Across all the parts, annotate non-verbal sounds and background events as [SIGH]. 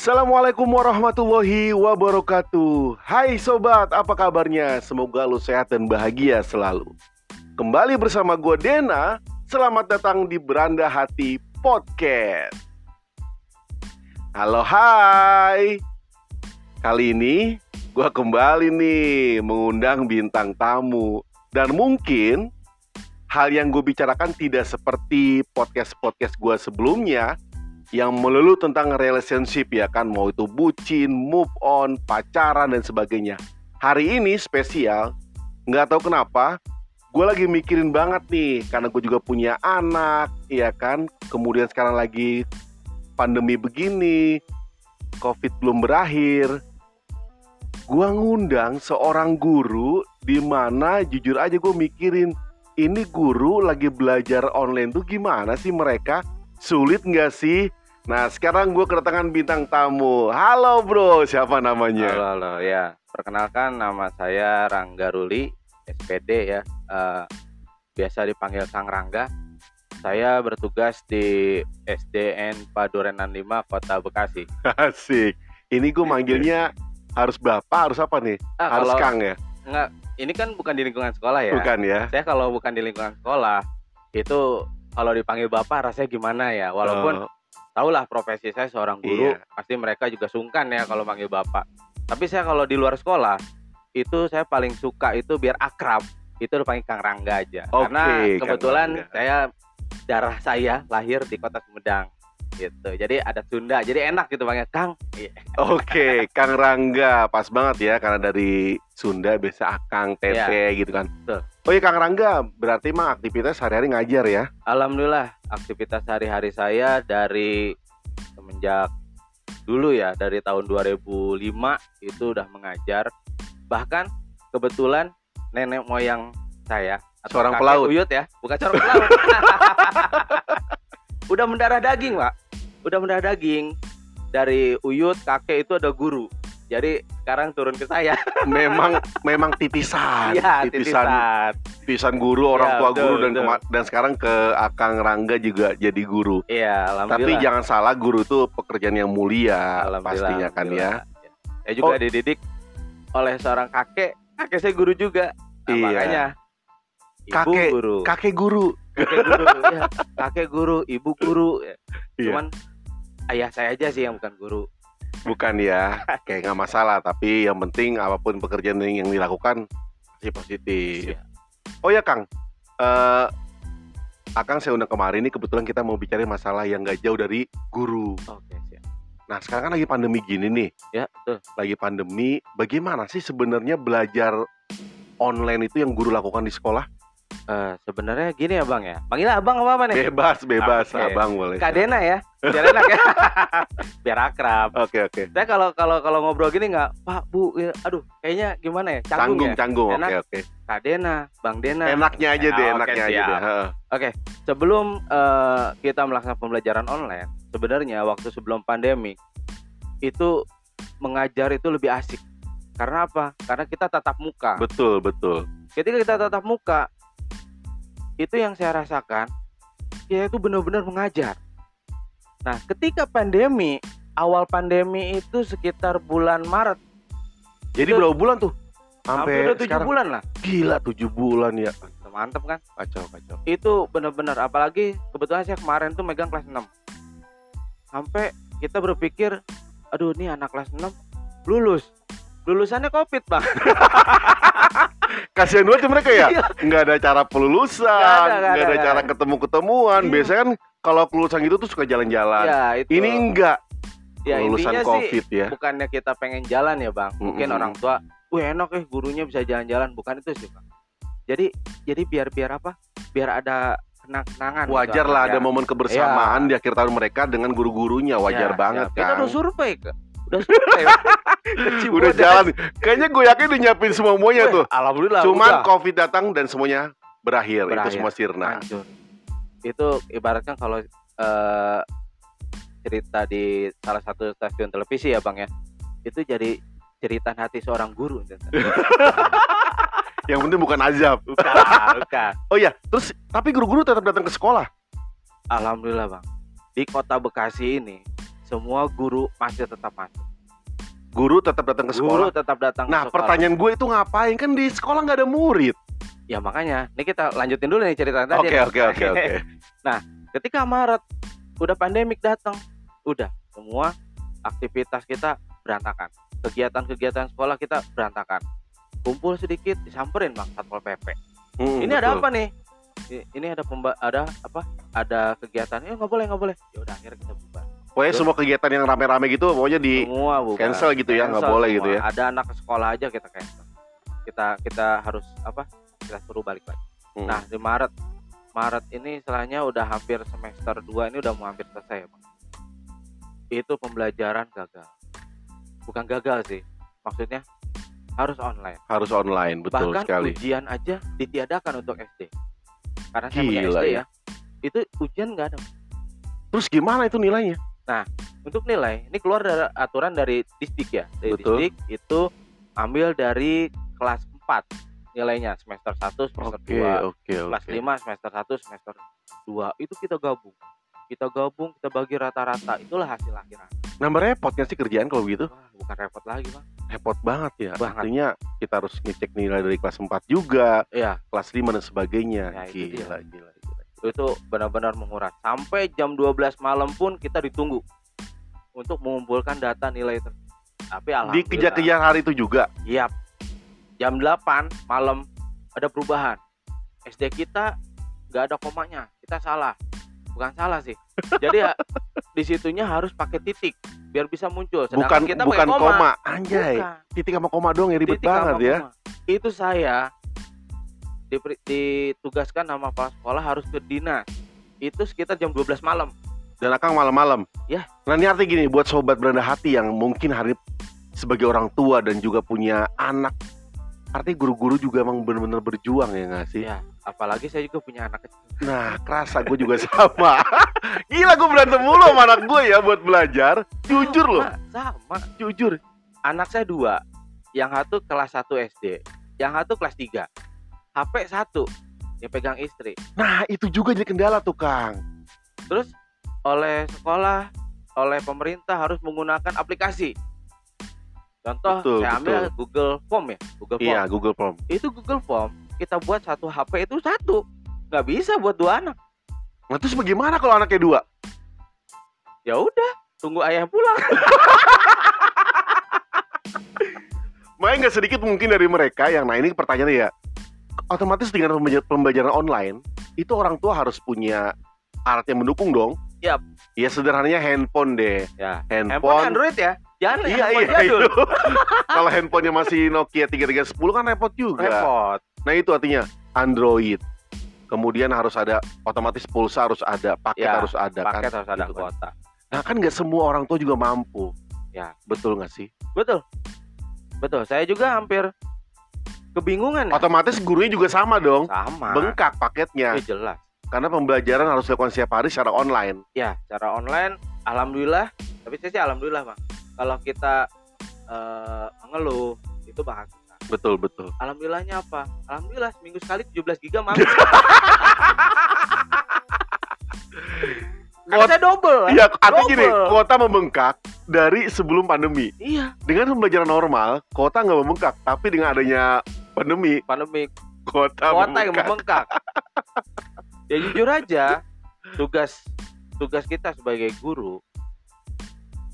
Assalamualaikum warahmatullahi wabarakatuh. Hai sobat, apa kabarnya? Semoga lu sehat dan bahagia selalu. Kembali bersama gue Dena. Selamat datang di Beranda Hati Podcast. Halo hai. Kali ini gue kembali nih mengundang bintang tamu. Dan mungkin hal yang gue bicarakan tidak seperti podcast-podcast gue sebelumnya yang melulu tentang relationship ya kan mau itu bucin, move on, pacaran dan sebagainya. Hari ini spesial, nggak tahu kenapa, gue lagi mikirin banget nih karena gue juga punya anak, ya kan. Kemudian sekarang lagi pandemi begini, covid belum berakhir. Gue ngundang seorang guru di mana jujur aja gue mikirin ini guru lagi belajar online tuh gimana sih mereka? Sulit nggak sih? Nah sekarang gue kedatangan bintang tamu Halo bro, siapa namanya? Halo, halo, ya. Perkenalkan nama saya Rangga Ruli, SPD ya. Eh, biasa dipanggil Kang Rangga. Saya bertugas di SDN Padurenan 5 Kota Bekasi. [LAUGHS] Asik Ini gue manggilnya harus bapak, harus apa nih? Ah, harus kalau Kang ya? enggak, ini kan bukan di lingkungan sekolah ya. Bukan ya? Saya kalau bukan di lingkungan sekolah, itu kalau dipanggil bapak rasanya gimana ya? Walaupun tahulah profesi saya seorang guru, Iya. pasti mereka juga sungkan ya kalau manggil bapak. Tapi saya kalau di luar sekolah, itu saya paling suka itu biar akrab, itu dipanggil Kang Rangga aja. Oke, Karena kebetulan saya darah saya lahir di kota Sumedang gitu. Jadi ada Sunda, jadi enak gitu panggil Kang. Iya. Oke, [LAUGHS] Kang Rangga Pas banget ya, karena dari Sunda biasa Akang, Tete gitu kan betul. Oh iya Kang Rangga, berarti mah aktivitas sehari-hari ngajar ya? Alhamdulillah aktivitas sehari-hari saya dari semenjak dulu ya dari tahun 2005 itu udah mengajar. Bahkan kebetulan nenek moyang saya atau Seorang pelaut. Uyut ya bukan seorang [LAUGHS] pelaut. Udah mendarah daging pak udah mendarah daging. Dari Uyut kakek itu ada guru jadi sekarang turun ke saya [LAUGHS] Memang memang titisan, Iya, titisan, titisan. titisan guru, orang Iya, tua betul, guru dan betul. dan sekarang ke Akang Rangga juga jadi guru. Iya, Tapi jangan salah, guru itu pekerjaan yang mulia pastinya kan ya. Saya juga Oh. dididik oleh seorang kakek. Kakek saya guru juga. Nah, Iya. makanya ibu Kakek- guru. Kakek guru. kakek guru, ya. Kakek guru, ibu guru. ya. Iya. Cuman ayah saya aja sih yang bukan guru. Bukan ya, kayak nggak masalah. Tapi yang penting apa pun pekerjaan yang dilakukan pasti positif. Iya. Oh ya Kang, eh Akang saya undang kemarin ini kebetulan kita mau bicara masalah yang nggak jauh dari guru. Oke, siap. Nah sekarang kan lagi pandemi gini nih, Ya, betul. lagi pandemi. Bagaimana sih sebenarnya belajar online itu yang guru lakukan di sekolah? Eh, sebenarnya gini ya, Bang ya. Panggil Abang apa apa nih? Bebas, bebas, Oke. abang boleh. Kak Dena ya. Biar enak ya. [LAUGHS] Biar akrab. Oke oke. Saya kalau kalau kalau ngobrol gini nggak, Pak, Bu, ya, aduh, kayaknya gimana ya? Canggung, Canggung, ya? canggung. Oke oke. Kak Dena, Bang Dena. Enaknya aja Ah, deh, oke, enaknya aja siap. deh. Heeh. sebelum eh, kita melaksanakan pembelajaran online, sebenarnya waktu sebelum pandemi itu mengajar itu lebih asik. Karena apa? Karena kita tatap muka. Betul betul. Ketika kita tatap muka, itu yang saya rasakan, kita itu benar-benar mengajar. Nah, ketika pandemi, awal pandemi itu sekitar bulan Maret, Jadi Itu- berapa bulan tuh? hampir udah tujuh bulan lah. Gila tujuh bulan ya. Mantep kan? Kacau kacau. itu benar-benar apalagi kebetulan saya kemarin tuh megang kelas 6 sampai kita berpikir aduh ini anak kelas 6 lulus lulusannya covid bang [LAUGHS] Kasihan banget ya mereka ya. Iya. Nggak ada cara pelulusan, Nggak ada, ada, cara ada. ketemu-ketemuan. Iya. Biasanya kan kalau kelulusan gitu tuh suka jalan-jalan. ya itu Ini enggak ya lulusan covid sih ya. bukannya kita pengen jalan ya bang mungkin Mm-mm. orang tua wih enak eh gurunya bisa jalan-jalan bukan itu sih bang jadi jadi biar biar apa biar ada kenang-kenangan gitu, Wajar lah ada ya. momen kebersamaan di akhir tahun mereka dengan guru-gurunya. Wajar Ya, banget ya. kita kan. udah survei udah [LAUGHS] Udah jalan. Kayaknya gue yakin udah nyiapin semuanya Weh, tuh. alhamdulillah Cuman udah. covid datang dan semuanya berakhir. Itu Berakhir. semua sirna. hancur. Itu ibaratkan kalau eh, cerita di salah satu stasiun televisi ya bang ya, itu jadi cerita hati seorang guru. [LAUGHS] Yang penting bukan azab. bukan, bukan. Oh iya, terus tapi guru-guru tetap datang ke sekolah. Alhamdulillah bang, di kota Bekasi ini semua guru masih tetap masuk. Guru tetap datang ke Guru sekolah. tetap datang Nah, ke sekolah. pertanyaan gue itu ngapain? Kan di sekolah nggak ada murid. Ya makanya, ini kita lanjutin dulu nih cerita tadi. Oke, oke, oke, oke. [LAUGHS] Ketika Maret udah pandemik datang, udah semua aktivitas kita berantakan. Kegiatan-kegiatan sekolah kita berantakan. Kumpul sedikit disamperin Bang Satpol PP. Hmm, ini ada betul. apa nih? Ini ada pemba ada apa? Ada kegiatan. Ya nggak boleh, nggak boleh. Ya udah akhirnya kita bubar. Pokoknya semua kegiatan yang rame-rame gitu pokoknya di semua cancel gitu ya, nggak Cancel boleh semua. gitu ya. Ada anak ke sekolah aja kita cancel. Kita kita harus apa? Kita suruh balik lagi. Hmm. Nah, di Maret Maret ini istilahnya udah hampir semester 2 ini udah mau hampir selesai Bang. Itu pembelajaran gagal. Bukan gagal sih. Maksudnya harus online. harus online, betul Bahkan sekali. ujian aja ditiadakan untuk SD. Karena saya punya Gila SD ya. ya. Itu ujian nggak ada. Terus gimana itu nilainya? Untuk nilai, ini keluar dari aturan dari Disdik ya. Dari Betul. Disdik itu ambil dari kelas 4 nilainya semester 1, semester Oke, 2. oke, kelas oke. 5 semester 1 semester 2 itu kita gabung kita gabung kita bagi rata-rata itulah hasil akhiran Nambah repot sih kerjaan kalau gitu? wah bukan repot lagi bang Repot banget ya. Banget. Artinya kita harus ngecek nilai dari kelas 4 juga, Iya kelas 5 dan sebagainya. Ya, gila, gila, gila. Itu benar-benar menguras sampai jam 12 malam pun kita ditunggu untuk mengumpulkan data nilai itu tapi alhamdulillah Dikejar-kejar hari itu juga. Yap. Jam 8 malam ada perubahan. SD kita nggak ada komanya. Kita salah. Bukan salah sih. Jadi ya [LAUGHS] di situnya harus pakai titik biar bisa muncul. Sedangkan Bukan kita bukan pakai koma. Anjay. Bukan. Titik sama koma doang ya ribet Titik banget ya. koma. Itu saya ditugaskan sama kepala sekolah harus ke dinas. Itu sekitar jam 12 malam. Dan Akang malam-malam. Ya. Nah ini artinya gini buat sobat beranda hati yang mungkin hari sebagai orang tua dan juga punya anak. Artinya guru-guru juga emang benar-benar berjuang ya nggak sih? Ya, apalagi saya juga punya anak kecil. Nah, kerasa gue juga sama. [LAUGHS] Gila gue berantem mulu sama anak gue ya buat belajar. Jujur loh, Sama, sama. jujur. anak saya dua yang satu kelas 1 SD yang satu kelas 3 HP satu yang pegang istri Nah, itu juga jadi kendala tuh, Kang. terus oleh sekolah oleh pemerintah harus menggunakan aplikasi contoh Betul, saya ambil betul. Google Form ya Google Form Iya, Google Form. itu Google Form kita buat satu HP itu satu nggak bisa buat dua anak Nah, terus bagaimana kalau anaknya dua? ya udah tunggu ayah pulang [LAUGHS] Makanya nggak sedikit mungkin dari mereka yang, nah ini pertanyaannya ya, otomatis dengan pembelajar- pembelajaran online, itu orang tua harus punya alat yang mendukung dong. Yap. Ya sederhananya handphone deh. ya handphone Handphone. Android ya jangan Iya, handphone iya, jadul itu. [LAUGHS] Kalau handphonenya masih Nokia 3310 kan repot juga. repot Nah itu artinya Android. Kemudian harus ada otomatis pulsa harus ada, paket Ya, harus ada paket kan. harus ada Gitu kan. kuota Nah kan nggak semua orang tua juga mampu. Ya. betul nggak sih? Betul. Betul. Saya juga hampir kebingungan. ya. Otomatis gurunya juga sama dong, Sama. bengkak paketnya. Eh, jelas. Karena pembelajaran harus dilakukan setiap hari secara online. Ya, cara online alhamdulillah, tapi saya sih alhamdulillah, Bang. Kalau kita eh, mengeluh itu bahas. Betul betul. Alhamdulillahnya apa? Alhamdulillah seminggu sekali 17 giga mampu. [LAUGHS] Kuota- double. Iya, artinya gini, kuota membengkak dari sebelum pandemi. Iya, Dengan pembelajaran normal, kuota nggak membengkak, tapi dengan adanya pandemi, pandemi kuota, kuota yang membengkak. [LAUGHS] ya jujur aja, tugas tugas kita sebagai guru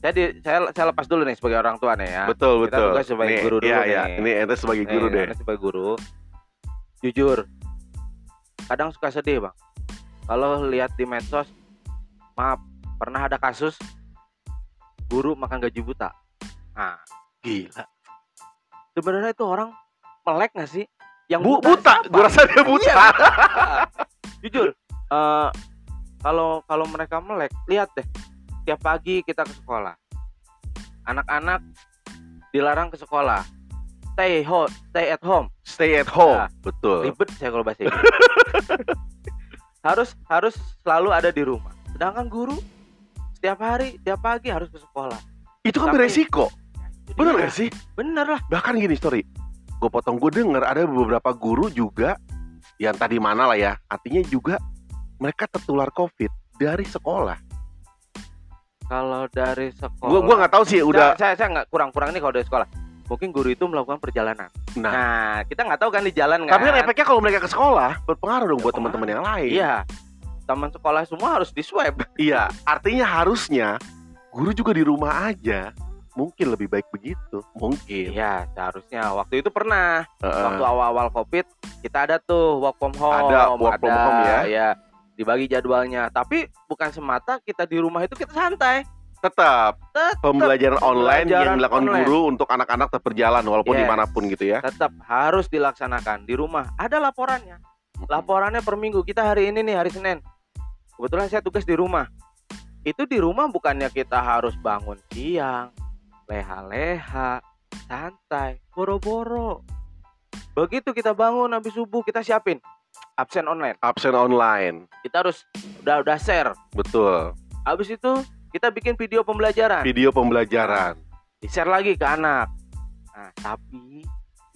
saya di, saya saya lepas dulu nih sebagai orang tua nih ya. Betul Kita betul. tugas sebagai Nih, guru dulu iya, nih. iya. Ini ente sebagai Nih, guru deh. Anda sebagai guru. Jujur. Kadang suka sedih, Bang. Kalau lihat di medsos, maaf, pernah ada kasus guru makan gaji buta. Nah, Gila. sebenarnya itu orang melek nggak sih? Yang Bu, buta, siapa? gua rasa dia buta. Iya, [LAUGHS] Jujur, eh, kalau kalau mereka melek, lihat deh. Tiap pagi kita ke sekolah. Anak-anak dilarang ke sekolah. Stay home, stay at home. Stay at home. Nah, Betul. Ribet saya kalau bahasa Inggris. [LAUGHS] harus harus selalu ada di rumah. Sedangkan guru setiap hari, tiap pagi harus ke sekolah. Itu kan Tapi- beresiko. Ya, Bener gak sih? Bener lah. Bahkan gini story. Gue potong gue denger ada beberapa guru juga yang tadi mana lah ya. Artinya juga mereka tertular COVID dari sekolah. Kalau dari sekolah. Gua gua nggak tahu sih udah. Saya saya nggak kurang-kurang nih kalau dari sekolah. Mungkin guru itu melakukan perjalanan. Nah, Nah, kita nggak tahu kan di jalan kan. tapi kan efeknya kalau mereka ke sekolah berpengaruh dong buat teman-teman yang lain. Iya. Teman sekolah semua harus di swab. Iya, artinya harusnya guru juga di rumah aja. Mungkin lebih baik begitu. Mungkin. Iya, seharusnya. Waktu itu pernah. Heeh. Waktu awal-awal Covid, kita ada tuh work from home. Ada work from home ya. Iya. Dibagi jadwalnya. Tapi bukan semata kita di rumah itu kita santai. Tetap Tetap pembelajaran online yang pembelajaran dilakukan online. guru untuk anak-anak tetap berjalan walaupun Yes. di mana pun gitu ya. tetap harus dilaksanakan di rumah. Ada laporannya. Laporannya per minggu. Kita hari ini nih hari Senin. Kebetulan saya tugas di rumah. Itu di rumah bukannya kita harus bangun siang, leha-leha, santai, boro-boro. Begitu kita bangun habis subuh kita siapin absen online. Absen online, Kita harus udah udah share. betul. Habis itu kita bikin video pembelajaran. Video pembelajaran. di share lagi ke anak. Nah, tapi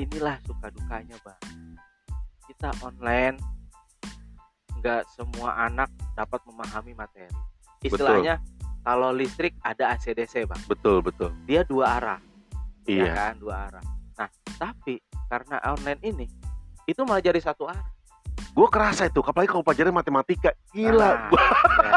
inilah suka dukanya, Bang. Kita online nggak semua anak dapat memahami materi. Istilahnya kalau listrik ada ACDC, Bang. Betul, betul. Dia dua arah, ya Iya. kan? Dua arah. Nah, tapi karena online ini itu malah jadi satu arah. Gue kerasa itu, apalagi kalau pelajaran matematika. Gila, Nah, ya,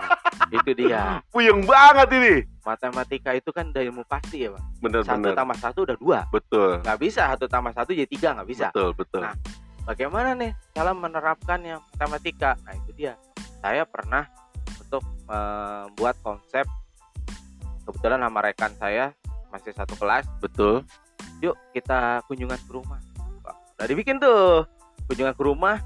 itu dia. [LAUGHS] puyeng banget ini. Matematika itu kan dari ilmu pasti ya, Bang. Satu Bener-bener. tambah satu udah dua. Betul. Nggak bisa satu tambah satu jadi tiga, nggak bisa. Betul, betul. Nah, bagaimana nih cara menerapkannya matematika? Nah itu dia. Saya pernah untuk membuat konsep kebetulan sama rekan saya masih satu kelas. betul. Yuk kita kunjungan ke rumah. Wah, udah dibikin tuh kunjungan ke rumah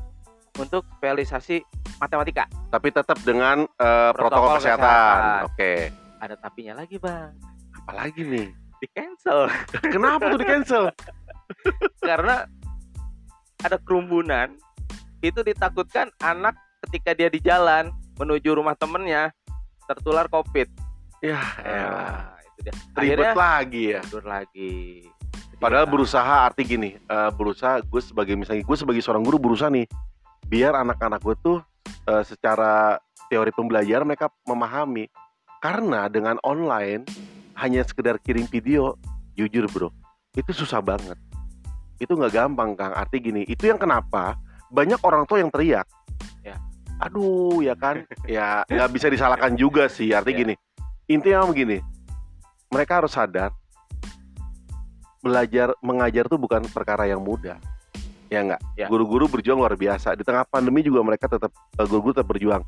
untuk realisasi matematika. Tapi tetap dengan eh, protokol, Protokol kesehatan. kesehatan. Oke. Ada tapinya lagi bang, Apalagi nih? [LAUGHS] di cancel Kenapa tuh di cancel? [LAUGHS] karena ada kerumunan. Itu ditakutkan anak ketika dia di jalan menuju rumah temennya tertular covid. ya. Nah, itu dia. ribet Akhirnya lagi ya. mundur lagi. Padahal berusaha arti gini, eh, berusaha gue sebagai misalnya gue sebagai seorang guru berusaha nih biar anak-anak gue tuh eh, secara teori pembelajaran mereka memahami. Karena dengan online hanya sekedar kirim video, jujur bro, itu susah banget. Itu nggak gampang kang. Arti gini, itu yang kenapa banyak orang tua yang teriak. Aduh, ya kan, [LAUGHS] ya nggak bisa disalahkan juga sih. Arti Ya. gini, intinya begini, mereka harus sadar belajar mengajar tuh bukan perkara yang mudah ya enggak Ya. guru-guru berjuang luar biasa di tengah pandemi juga mereka tetap eh, guru-guru tetap berjuang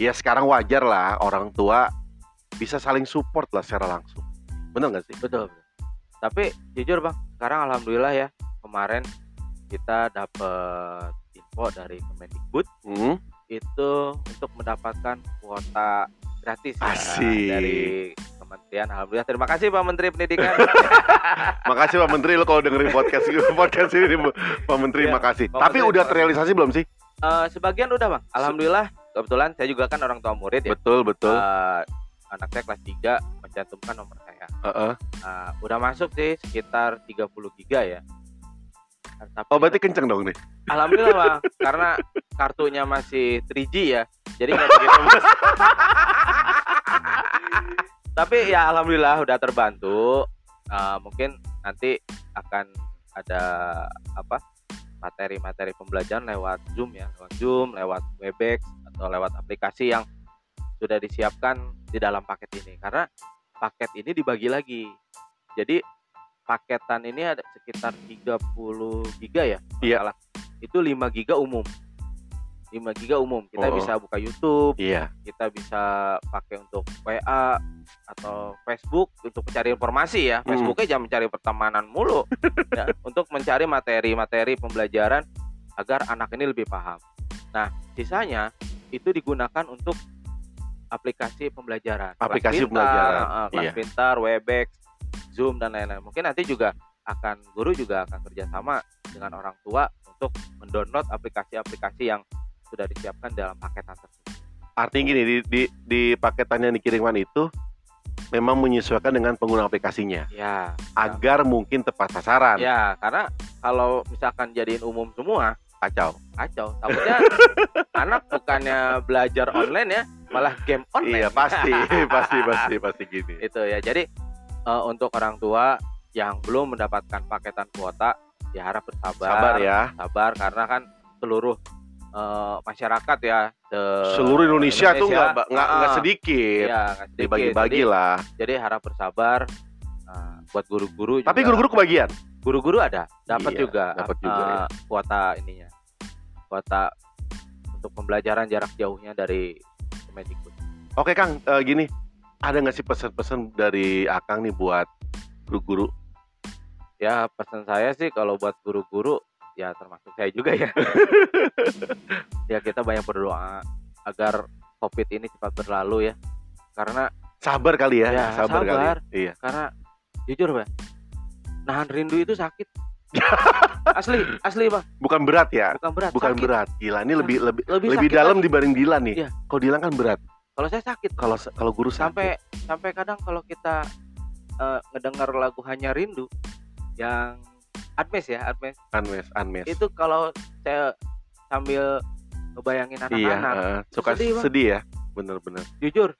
ya sekarang wajar lah orang tua bisa saling support lah secara langsung benar nggak sih betul, betul. Tapi jujur bang, sekarang alhamdulillah ya kemarin kita dapat info dari Kemendikbud Hmm, itu untuk mendapatkan kuota gratis ya, dari Kementerian. Alhamdulillah terima kasih Pak Menteri Pendidikan. [LAUGHS] makasih Pak Menteri lo kalau dengerin podcast [LAUGHS] podcast ini Pak Menteri Ya, makasih Pak tapi Menteri, udah terrealisasi belum sih Eh, sebagian udah bang. Alhamdulillah kebetulan saya juga kan orang tua murid ya. betul betul Eh, anak saya kelas 3 mencantumkan nomor saya. Heeh. Nah, udah masuk sih sekitar 30 giga ya. Tapi oh berarti kenceng dong nih alhamdulillah bang, karena kartunya masih 3G ya, jadi nggak begitu. Tapi ya alhamdulillah udah terbantu. Eh, mungkin nanti akan ada apa materi-materi pembelajaran lewat Zoom ya, lewat Zoom, lewat Webex atau lewat aplikasi yang sudah disiapkan di dalam paket ini. Karena paket ini dibagi lagi. Jadi paketan ini ada sekitar 30 giga ya. Iya. salah. Itu 5 giga umum. 5 giga umum. Kita Oh. bisa buka YouTube, iya kita bisa pakai untuk WA atau Facebook untuk mencari informasi ya. Hmm. Facebooknya jangan mencari pertemanan mulu. [LAUGHS] ya, untuk mencari materi-materi pembelajaran agar anak ini lebih paham. Nah, sisanya itu digunakan untuk aplikasi pembelajaran. Kelas Aplikasi pintar, pembelajaran, eh, kelas iya. pintar, Webex, Zoom dan lain-lain. Mungkin nanti juga akan guru juga akan kerjasama dengan orang tua untuk mendownload aplikasi-aplikasi yang sudah disiapkan dalam paketan tersebut. artinya gini di, di, di paketan yang dikirimkan itu memang menyesuaikan dengan pengguna aplikasinya Ya, agar mungkin tepat sasaran ya karena kalau misalkan jadiin umum semua kacau kacau. Takutnya [LAUGHS] anak bukannya belajar online ya, malah game online Iya pasti, [LAUGHS] pasti, pasti, pasti gini. itu ya jadi eh, untuk orang tua yang belum mendapatkan paketan kuota ya harap bersabar Sabar ya. sabar karena kan seluruh eh, masyarakat ya se- Seluruh Indonesia, tuh nggak nggak ah, sedikit. iya, sedikit. Dibagi-bagi Jadi- lah. jadi harap bersabar eh, buat guru-guru Tapi guru-guru kebagian. guru-guru ada dapat Iya, juga dapat juga, ya. kuota ininya kuota untuk pembelajaran jarak jauhnya dari Kemendikbud Oke Kang, eh, gini, ada nggak sih pesan-pesan dari Akang nih buat guru-guru? ya pesan saya sih kalau buat guru-guru ya termasuk saya juga ya [LAUGHS] ya kita banyak berdoa agar covid ini cepat berlalu ya karena Sabar kali ya, Ya, sabar, sabar. kali. Iya. karena jujur bang nahan rindu itu sakit [LAUGHS] asli asli bang Bukan berat ya, bukan berat bukan sakit. berat. Gila, ini lebih lebih lebih, lebih sakit dalam lagi. dibanding Dilan nih. Iya. Kalau Dilan kan berat. Kalau saya sakit Kalau kalau guru sakit. sampai sampai kadang kalau kita eh, ngedengar lagu hanya rindu yang Admes ya Admes Anmes, Anmes. itu kalau saya sambil ngebayangin iya, anak-anak eh, suka Sedih, sedih, ya. Bener-bener. jujur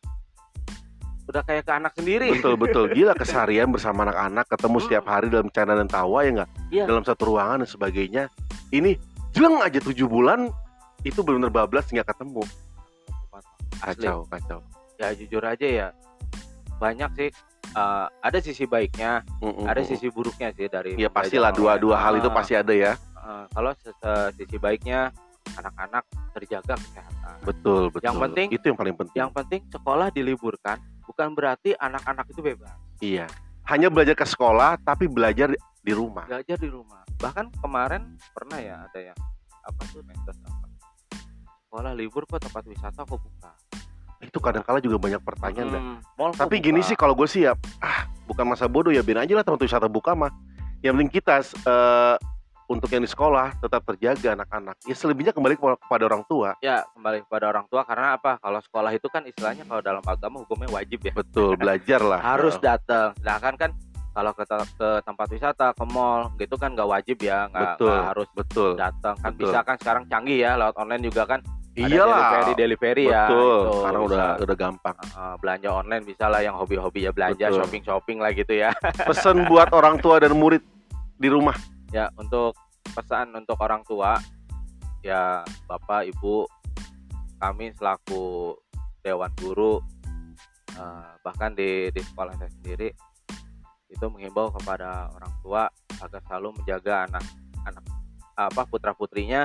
udah kayak ke anak sendiri Betul betul. [LAUGHS] Gila keseharian bersama anak-anak, ketemu Hmm. setiap hari dalam canda dan tawa ya nggak? Iya. Dalam satu ruangan dan sebagainya. Ini jeleng aja tujuh bulan itu benar-benar bablas nggak ketemu. Asli Kacau, kacau. ya jujur aja ya banyak sih eh, ada sisi baiknya Mm-mm. ada sisi buruknya sih dari Ya pastilah dua dua hal itu Ah, pasti ada ya. eh, kalau sisi baiknya anak-anak terjaga kesehatan Betul betul. Yang penting- itu yang paling penting. yang penting sekolah diliburkan bukan berarti anak-anak itu bebas Iya. Hanya belajar ke sekolah tapi belajar di- rumah. belajar di rumah bahkan kemarin pernah ya ada yang apa tuh medsos apa sekolah libur kok tempat wisata kok buka Itu kadang-kala juga banyak pertanyaan dah. Hmm, mall kok Tapi gini sih kalau gue sih ya, ah bukan masa bodoh ya, biarin aja lah tempat wisata buka mah. Yang penting kita eh, untuk yang di sekolah tetap terjaga anak-anak. Ya selebihnya kembali kepada orang tua. ya kembali kepada orang tua karena apa kalau sekolah itu kan istilahnya kalau dalam agama hukumnya wajib ya Betul, [LAUGHS] belajar lah. harus Heeh. datang sedangkan kan kalau ke, ke tempat wisata ke mall gitu kan nggak wajib ya nggak harus betul. datang kan Betul. bisa kan sekarang canggih ya lewat online juga kan Iyalah. delivery delivery ya Betul, itu sekarang bisa. udah udah gampang. Uh, belanja online bisa lah yang hobi-hobi ya belanja Betul. shopping shopping lah gitu ya [LAUGHS] Pesan buat orang tua dan murid di rumah. ya untuk pesan untuk orang tua ya bapak ibu kami selaku dewan guru uh, bahkan di di sekolah saya sendiri itu menghimbau kepada orang tua agar selalu menjaga anak anak apa putra putrinya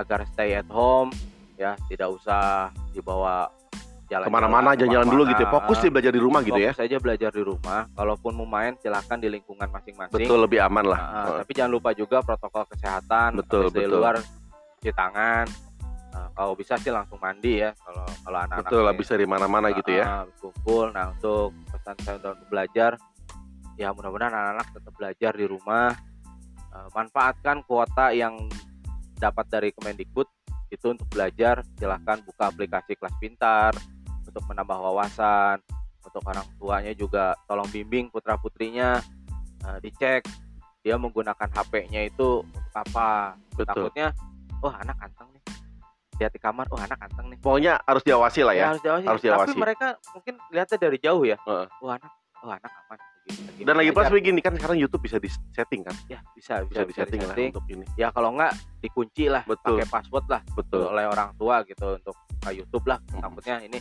agar stay at home ya tidak usah dibawa jalan Ke mana-mana jalan-jalan dulu gitu ya. Fokus dia belajar di rumah gitu ya. saja belajar di rumah kalaupun mau main silahkan di lingkungan masing-masing Betul, lebih aman lah. Nah, tapi jangan lupa juga protokol kesehatan. Betul, betul. luar cuci tangan. Nah, kalau bisa sih langsung mandi ya. Kalau kalau anak-anak Betul, ini, habis dari mana-mana gitu ya. kumpul. Nah untuk pesan saya untuk belajar, ya mudah-mudahan anak-anak tetap belajar di rumah. Eh, manfaatkan kuota yang dapat dari Kemendikbud itu untuk belajar. Silahkan buka aplikasi kelas pintar untuk menambah wawasan. Untuk orang tuanya juga tolong bimbing putra putrinya eh, dicek dia menggunakan HP-nya itu untuk apa. Betul. Takutnya, oh anak anteng nih. Lihat di kamar, oh anak anteng nih. Pokoknya harus diawasi lah ya. harus diawasi. harus diawasi. Tapi mereka mungkin lihatnya dari jauh ya. Heeh. Oh anak, oh anak aman. Begini, Dan lagi plus begini kan sekarang YouTube bisa di setting kan. ya bisa Bisa bisa, di setting lah untuk ini. Ya kalau enggak dikunci lah, Betul. pakai password lah Betul. oleh orang tua gitu untuk ke YouTube lah. Mhm. Takutnya ini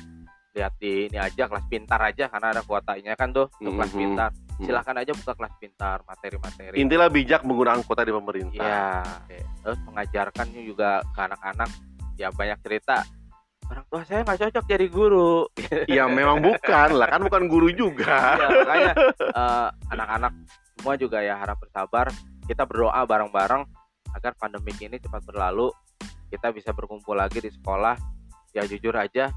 lihat di ini aja kelas pintar aja karena ada kuotanya kan tuh untuk kelas pintar. Silahkan aja buka kelas pintar, materi-materi. Intilah bijak menggunakan kuota di pemerintah. Iya. Terus mengajarkannya juga ke anak-anak ya banyak cerita. Orang tua saya nggak cocok jadi guru. [LAUGHS] Ya memang bukan lah kan bukan guru juga. ya, makanya eh, anak-anak semua juga ya harap bersabar. Kita berdoa bareng-bareng agar pandemik ini cepat berlalu. Kita bisa berkumpul lagi di sekolah. Ya jujur aja,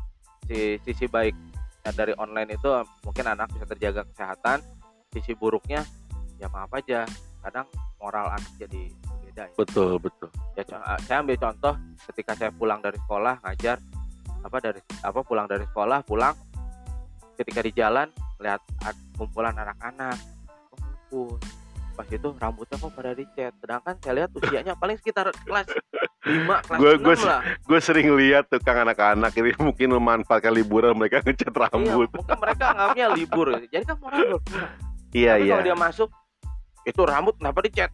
si sisi baik dari online itu mungkin anak bisa terjaga kesehatan. Sisi buruknya ya maaf aja. Kadang moral anak jadi berbeda ya. Betul betul. ya uh, saya ambil contoh ketika saya pulang dari sekolah ngajar apa dari apa pulang dari sekolah pulang. Ketika di jalan melihat ad- kumpulan anak-anak. Oh, ngumpul pas itu rambutnya kok pada dicet. Sedangkan saya lihat usianya [LAUGHS] paling sekitar kelas 5 kelas Gua- 6 gua lah. Gue sering lihat tukang anak-anak ini [LAUGHS] mungkin memanfaatkan liburan mereka ngecat iya, rambut. mungkin mereka anggapnya libur. Jadi kan moral Iya tapi iya. kalau dia masuk itu rambut kenapa dicet?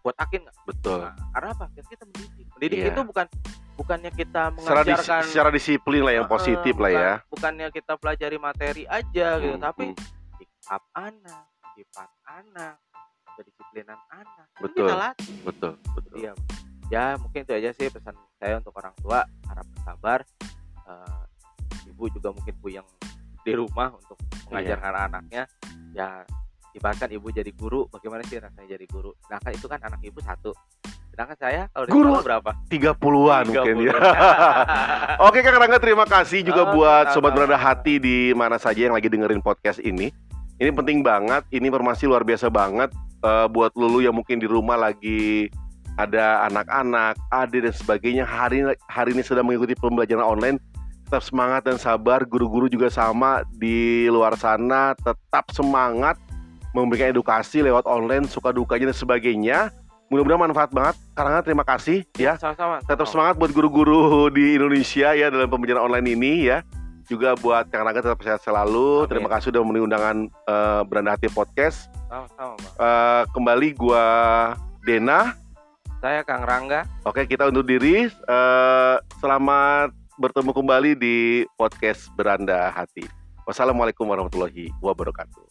Buat akin nggak? Betul. Nah, karena apa? Kita mendidik. Mendidik Iya. itu bukan bukannya kita Secara, dis- mengajarkan secara disiplin lah yang positif lah ya. bukan- bukannya kita pelajari materi aja gitu Hmm, tapi hmm. sikap anak sifat anak kedisiplinan anak Betul. kita latih Betul, betul. Iya. Ya mungkin itu aja sih pesan saya untuk orang tua harap bersabar. Eh, ibu juga mungkin puyeng di rumah untuk mengajarkan anaknya. Ya ibaratkan ibu jadi guru, bagaimana sih rasanya jadi guru? Sedangkan itu kan anak ibu satu. Sedangkan saya kalau di Guru berapa? 30-an mungkin ya. 30. [LAUGHS] Oke Kang Rangga terima kasih juga Oke, buat sama-sama. sobat berada hati di mana saja yang lagi dengerin podcast ini. Ini penting banget, ini informasi luar biasa banget eh, buat lulu yang mungkin di rumah lagi ada anak-anak, adik dan sebagainya hari hari ini sedang mengikuti pembelajaran online. Tetap semangat dan sabar, guru-guru juga sama di luar sana tetap semangat memberikan edukasi lewat online, suka dukanya dan sebagainya. Mudah-mudahan manfaat banget. Karena terima kasih ya Sama-sama. tetap semangat buat guru-guru di Indonesia ya dalam pembelajaran online ini ya. Juga buat Kang Rangga tetap sehat selalu. Amin. Terima kasih sudah memenuhi undangan eh, Beranda Hati Podcast. Sama-sama. Eh, kembali gua Dena. Saya Kang Rangga. Oke, kita undur diri. Eh, selamat bertemu kembali di podcast Beranda Hati. Wassalamualaikum warahmatullahi wabarakatuh.